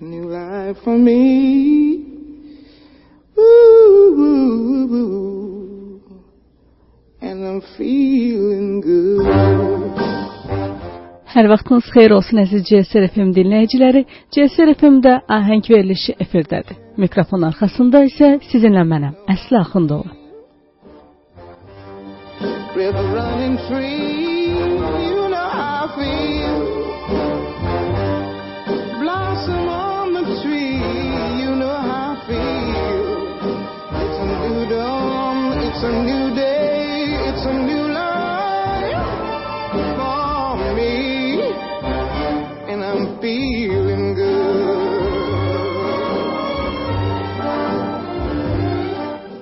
new life for me. Ooh, ooh, ooh, and I'm feeling good. Hər vaxtınız xeyir olsun əziz CSR FM dinləyiciləri. CSR FM-də ahəng verilişi efirdədir. Mikrofon arxasında isə sizinlə mənəm, Əsli Axundova. River running free,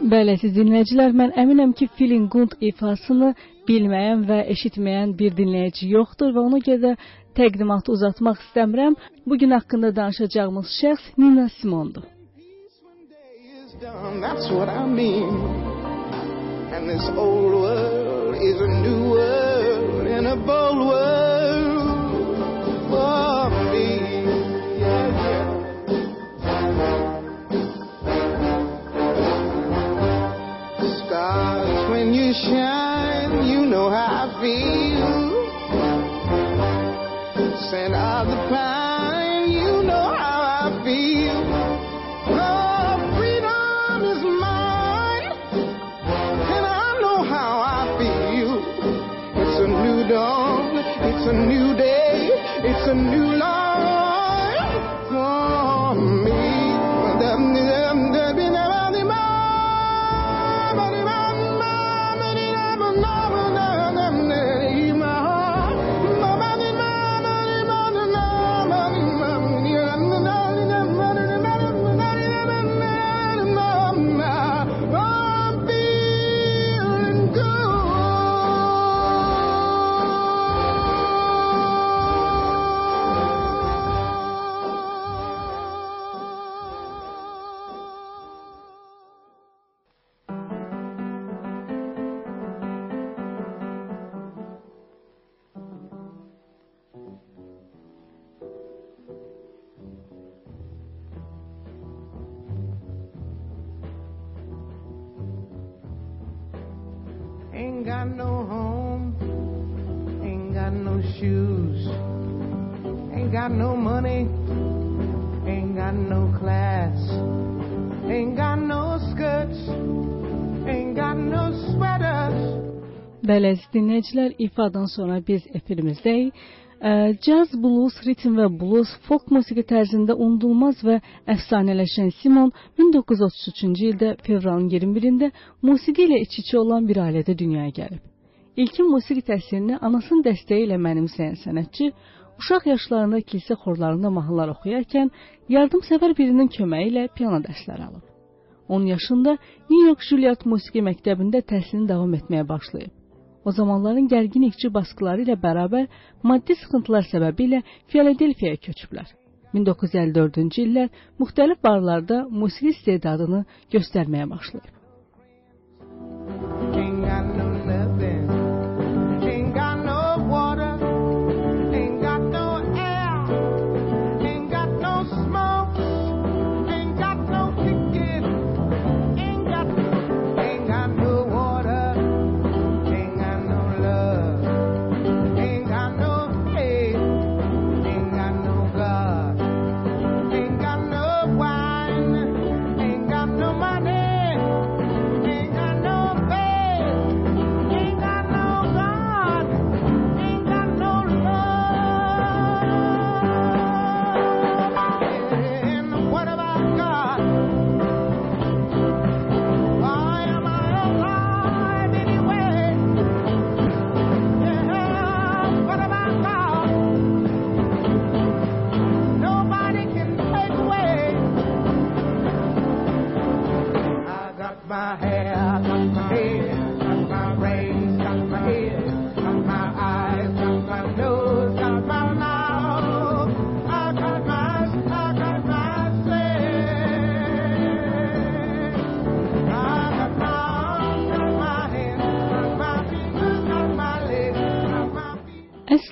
Bəli, əziz dinləyicilər, mən əminəm ki, feeling good ifasını bilməyən və eşitməyən bir dinləyici yoxdur və ona görə də təqdimatı uzatmaq istəmirəm. Bu gün haqqında danışacağımız şəxs Nina Simondur. That's what I mean. And this old world is a new world and a bold world When you know how I feel. Scent of the pine, you know how I feel. Oh, freedom is mine, and I know how I feel. It's a new dawn, it's a new day, it's a new life Ain't got no home, ain't got no shoes, ain't got no money, ain't got no class, ain't got no skirts, ain't got no sweaters. Bəli, əziz dinləyicilər, ifadan sonra biz efirimizdəyik. Caz, blues, ritm və blues folk musiqi tərzində unudulmaz və əfsanələşən Simon 1933-cü ildə fevralın 21-də musiqi ilə iç-içə olan bir ailədə dünyaya gəlib. İlkin musiqi təhsilini anasının dəstəyi ilə mənimsəyən sənətçi uşaq yaşlarında kilsə xorlarında mahnılar oxuyarkən yardımsevər birinin köməyi ilə piano dərsləri alıb. 10 yaşında New York Juilliard musiqi məktəbində təhsilini davam etməyə başlayıb. O zamanların gərgin iqçi baskıları ilə bərabər maddi sıxıntılar səbəbilə Filadelfiyaya köçüblər. 1954-cü illər müxtəlif barlarda musiqi istedadını göstərməyə başlayıb.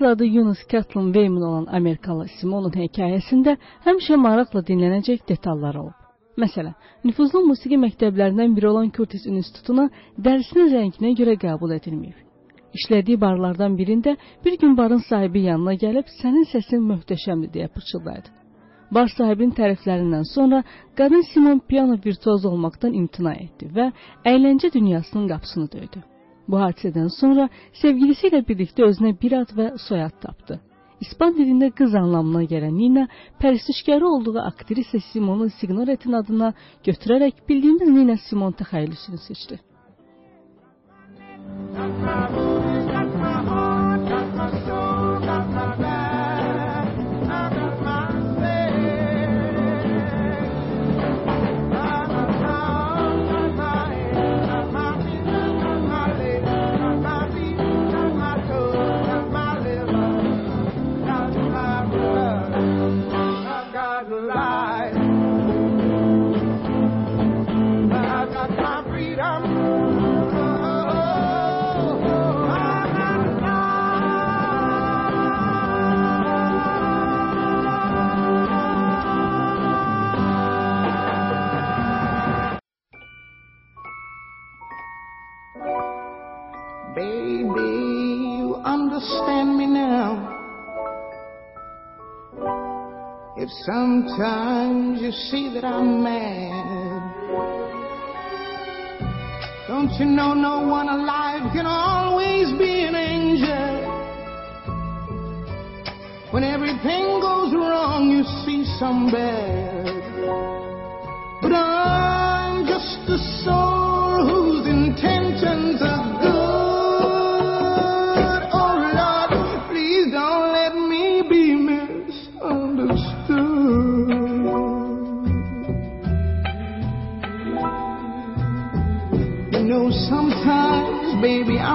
Adı Yunus Catlin Wayman olan Amerikalı Simonun hekayəsində həmişə maraqla dinlənəcək detallar olub. Məsələn, nüfuzlu musiqi məktəblərindən biri olan Curtis İnstitutuna dərisinin rənginə görə qəbul edilməyib. İşlədiyi barlardan birində bir gün barın sahibi yanına gəlib sənin səsin möhtəşəmdir deyə pıçıldadı. Bar sahibinin təriflərindən sonra qadın Simon piano virtuoz olmaqdan imtina etdi və əyləncə dünyasının qapısını döydü. Bu hadisədən sonra sevgilisi ilə birlikdə özünə bir ad və soyad tapdı. İspan dilində qız anlamına gələn Nina pərəstişkarı olduğu aktrisa Simonu Signoretin adına götürərək bildiyimiz Nina Simon təxəyyülünü seçdi. If sometimes you see that I'm mad, don't you know no one alive can always be an angel? When everything goes wrong, you see some bad. But I'm just a soul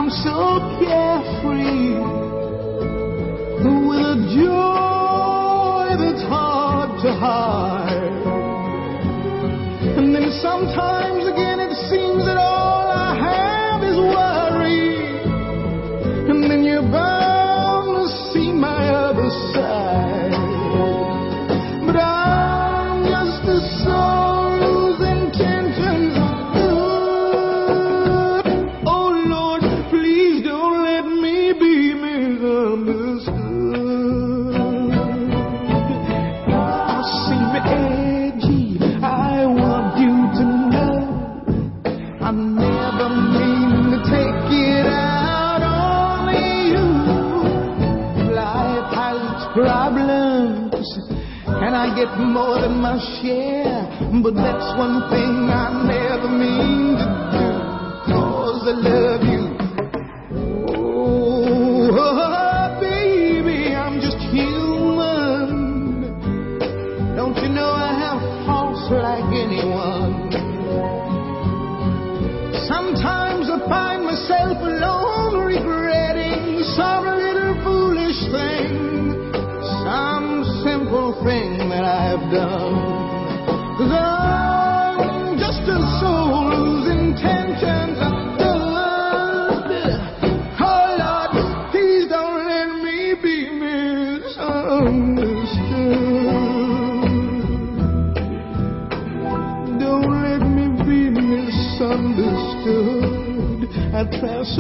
I'm so carefree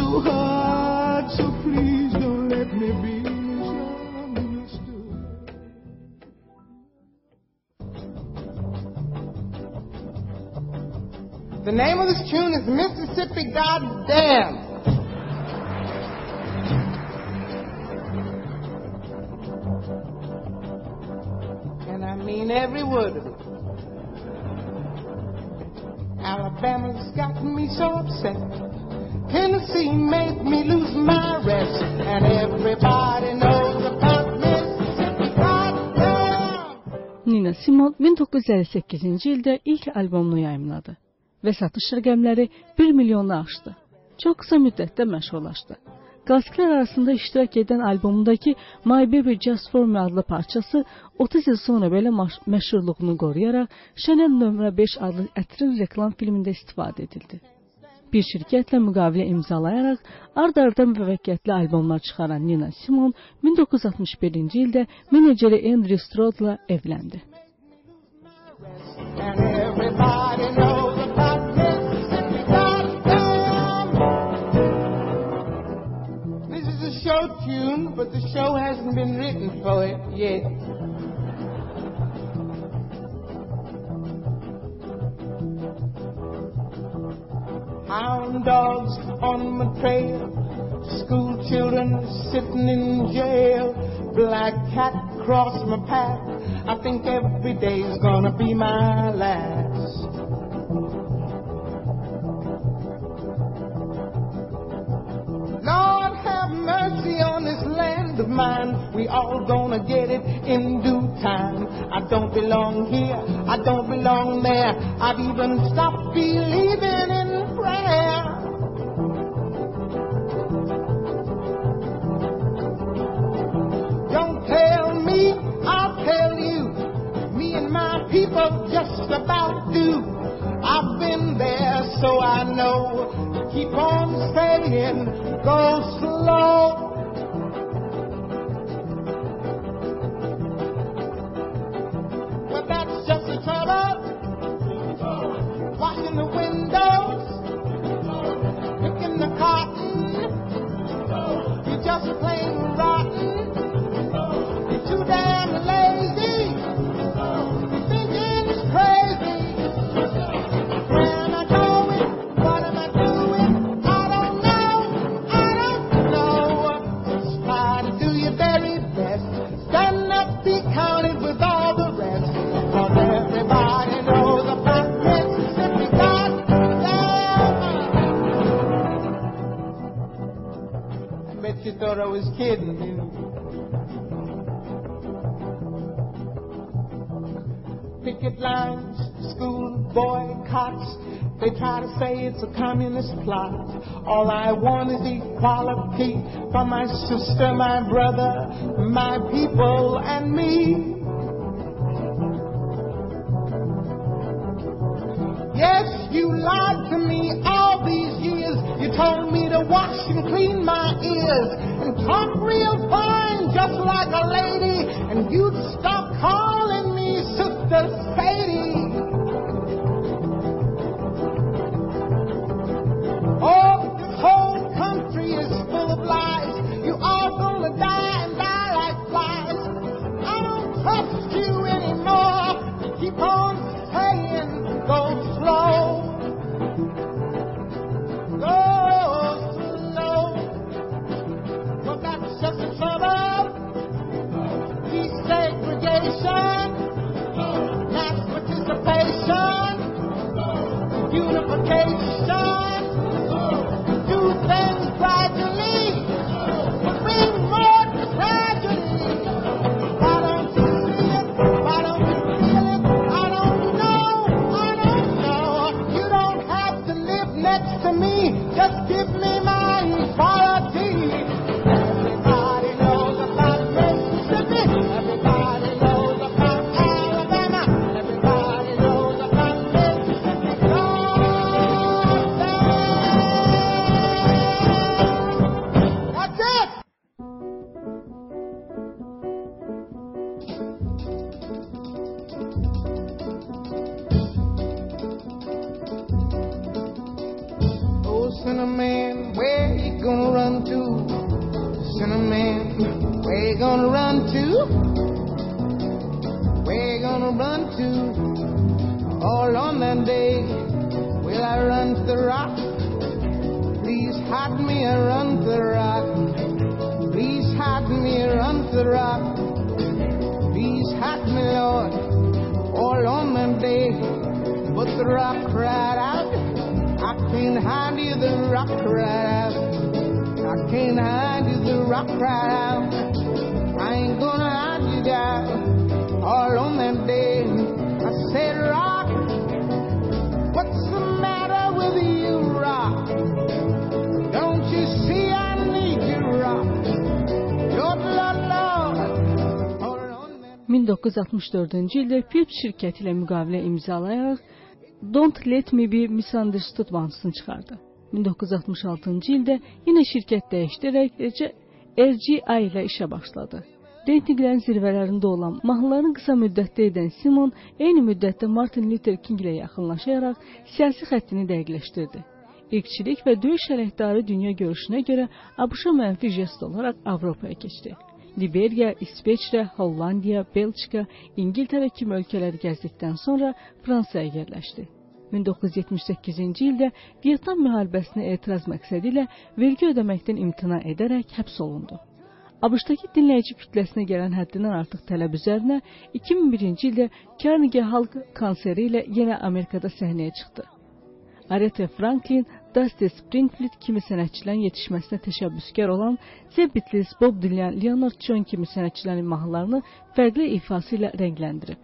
hard, so please don't let me be. The name of this tune is Mississippi Goddamn. And I mean every word of it. Alabama's got me so upset. Tennessee made me lose my rest. And everybody knows about Mississippi Goddamn. Nina Simon 1958-ci ildə ilk albomunu yayımladı və satış rəqəmləri 1 milyonu aşdı. Çox qısa müddətdə məşhurlaşdı. Klassiklər arasında iştirak edən albomundakı My Baby Just For Me adlı parçası 30 il sonra belə maş- məşhurluğunu qoruyaraq Chanel nömrə 5 adlı ətrin reklam filmində istifadə edildi. Bir şirkətlə müqavilə imzalayaraq ard-arda müvəqqəti albomlar çıxaran Nina Simone 1961-ci ildə meneceri Andrew Stroudla evləndi. And everybody knows about Goddamn. This is a show tune, but the show hasn't been written for it yet. Hound dogs on my trail, school children sitting in jail, black cat cross my path. I think every day's gonna be my last. Lord have mercy on this land of mine. We all gonna get it in due time. I don't belong here, I don't belong there. I've even stopped believing in prayer. Don't tell me, I'll tell you. Me and my people just about do. I've been there, so I know. Keep on saying, go slow. Kidding you. Picket lines, school boycotts. They try to say it's a communist plot. All I want is equality for my sister, my brother, my people, and me. Yes, you lied to me all these years. You told me to wash and clean my ears I'm real. Run to? All on that day, will I run to the rock? Please hide me and run to the rock. Please hide me and run to the rock. Please hide me, Lord, all on that day. But the rock cried out, I can't hide you, the rock cried out. I can't hide you, the rock cried out. I ain't gonna hide you down all on that day. I said, Rock, what's the matter with you, Rock? Don't you see I need you, Rock? Lord, Lord, Lord. All on that 1964-cü ildə Philips şirkəti ilə müqavilə imzalayaraq Don't Let Me Be Misunderstood mahnısını çıxardı. 1966-cı ildə yenə şirkət dəyişdirərək RGI ilə işə başladı. Reytinqlərin zirvələrində olan, mahnılarını qısa müddətdə edən Simon eyni müddətdə Martin Luther King ilə yaxınlaşaraq siyasi xəttini dəqiqləşdirdi. İlkçilik və döyüş əleyhdarı dünya görüşünə görə ABŞ-a mənfi jest olaraq Avropaya keçdi. Liberiya, İsveçrə, Hollandiya, Belçika, İngiltərə kimi ölkələri gəzdikdən sonra Fransaya yerləşdi. 1978-ci ildə Vyetnam müharibəsinə etiraz məqsədi ilə vergi ödəməkdən imtina edərək həbs olundu. ABŞ-dakı dinləyici kütləsinə gələn həddindən artıq tələb üzərinə 2001-ci ildə Carnegie Hall konseri ilə yenə Amerikada səhnəyə çıxdı. Aretha Franklin, Dusty Springfield kimi sənətçilərin yetişməsinə təşəbbüskar olan The Beatles, Bob Dylan, Leonard Cohen kimi sənətçilərin mahnılarını fərqli ifası ilə rəngləndirib.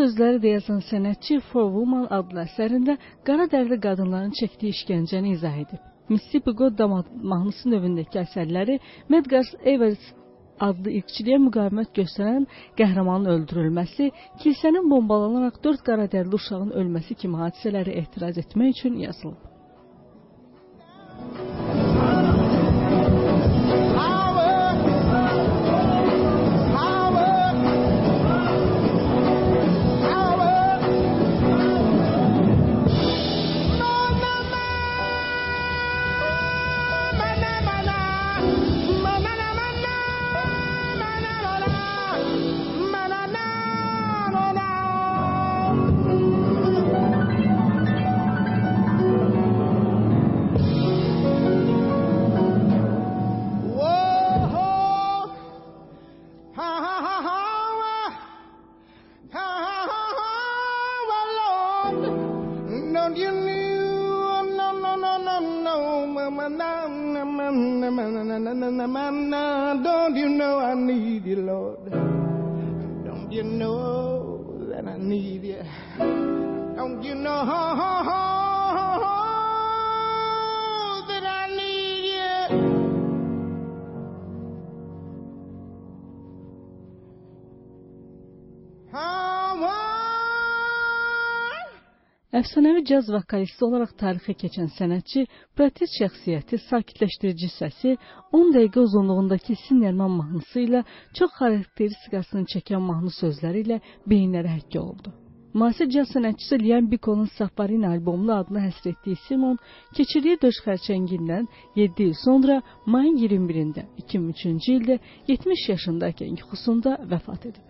Sözləri də yazan sənətçi For Woman adlı əsərində qara dərili qadınların çəkdiyi işgəncəni izah edib. Mississippi Goddam mahnısı növündəki əsərləri Medgar Evers adlı irqçiliyə müqavimət göstərən qəhrəmanın öldürülməsi, kilsənin bombalanaraq 4 qara dərili uşağın ölməsi kimi hadisələri etiraz etmək üçün yazılıb. Don't you know I need you, Lord? Don't you know that I need you? Don't you know Əfsanəvi caz vokalisti olaraq tarixə keçən sənətçi protez şəxsiyyəti, sakitləşdirici səsi, 10 dəqiqə uzunluğundakı Sinnerman mahnısı ilə çox xarakteristikasını çəkən mahnı sözləri ilə beyinlərə həkk olundu. Müasir caz sənətçisi Liam Bikonun Safarina albomunu adına həsr etdiyi Simon keçirdiyi döş xərçəngindən 7 il sonra mayın 21-də 2003-cü ildə 70 yaşındaykən yuxusunda vəfat edib.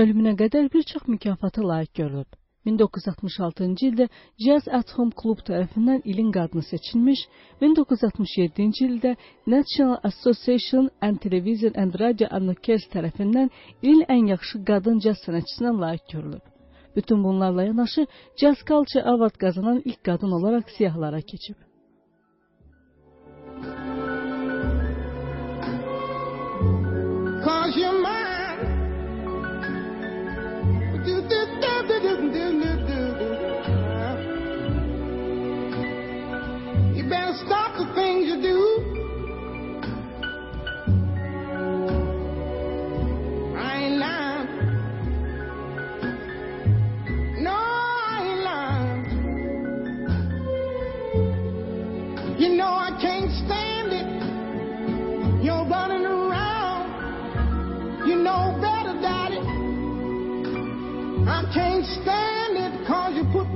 Ölümünə qədər bir çox mükafata layiq görülüb. 1966-cı ildə Jazz at Home klub tərəfindən ilin qadını seçilmiş, 1967-ci ildə National Association and Television and Radio Annoncers tərəfindən ilin ən yaxşı qadın caz sənətçisinə layiq görülüb. Bütün bunlarla yanaşı Jazz Culture Award qazanan ilk qadın olaraq siyahlara keçib.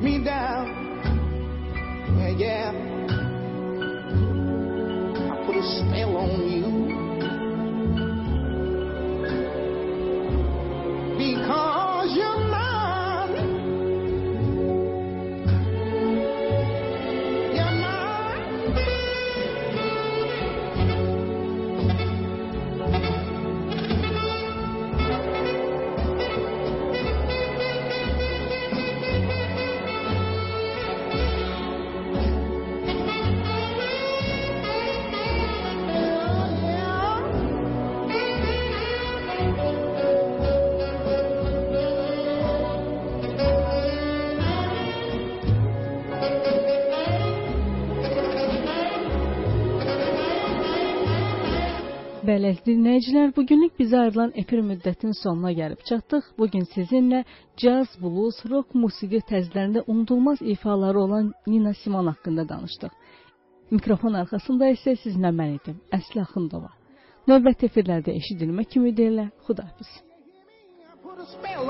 Me down. Yeah, Bəli, dinləyicilər, bugünlük bizə ayrılan efir müddətinin sonuna gəlib çatdıq. Bu gün sizinlə caz, blues, rock musiqi tərzlərində unudulmaz ifaları olan Nina Simon haqqında danışdıq. Mikrofon arxasında isə sizinlə mən idim, Əsli Axundova. Növbəti efirlərdə eşidilmək ümidi ilə xudahafiz. I put a spell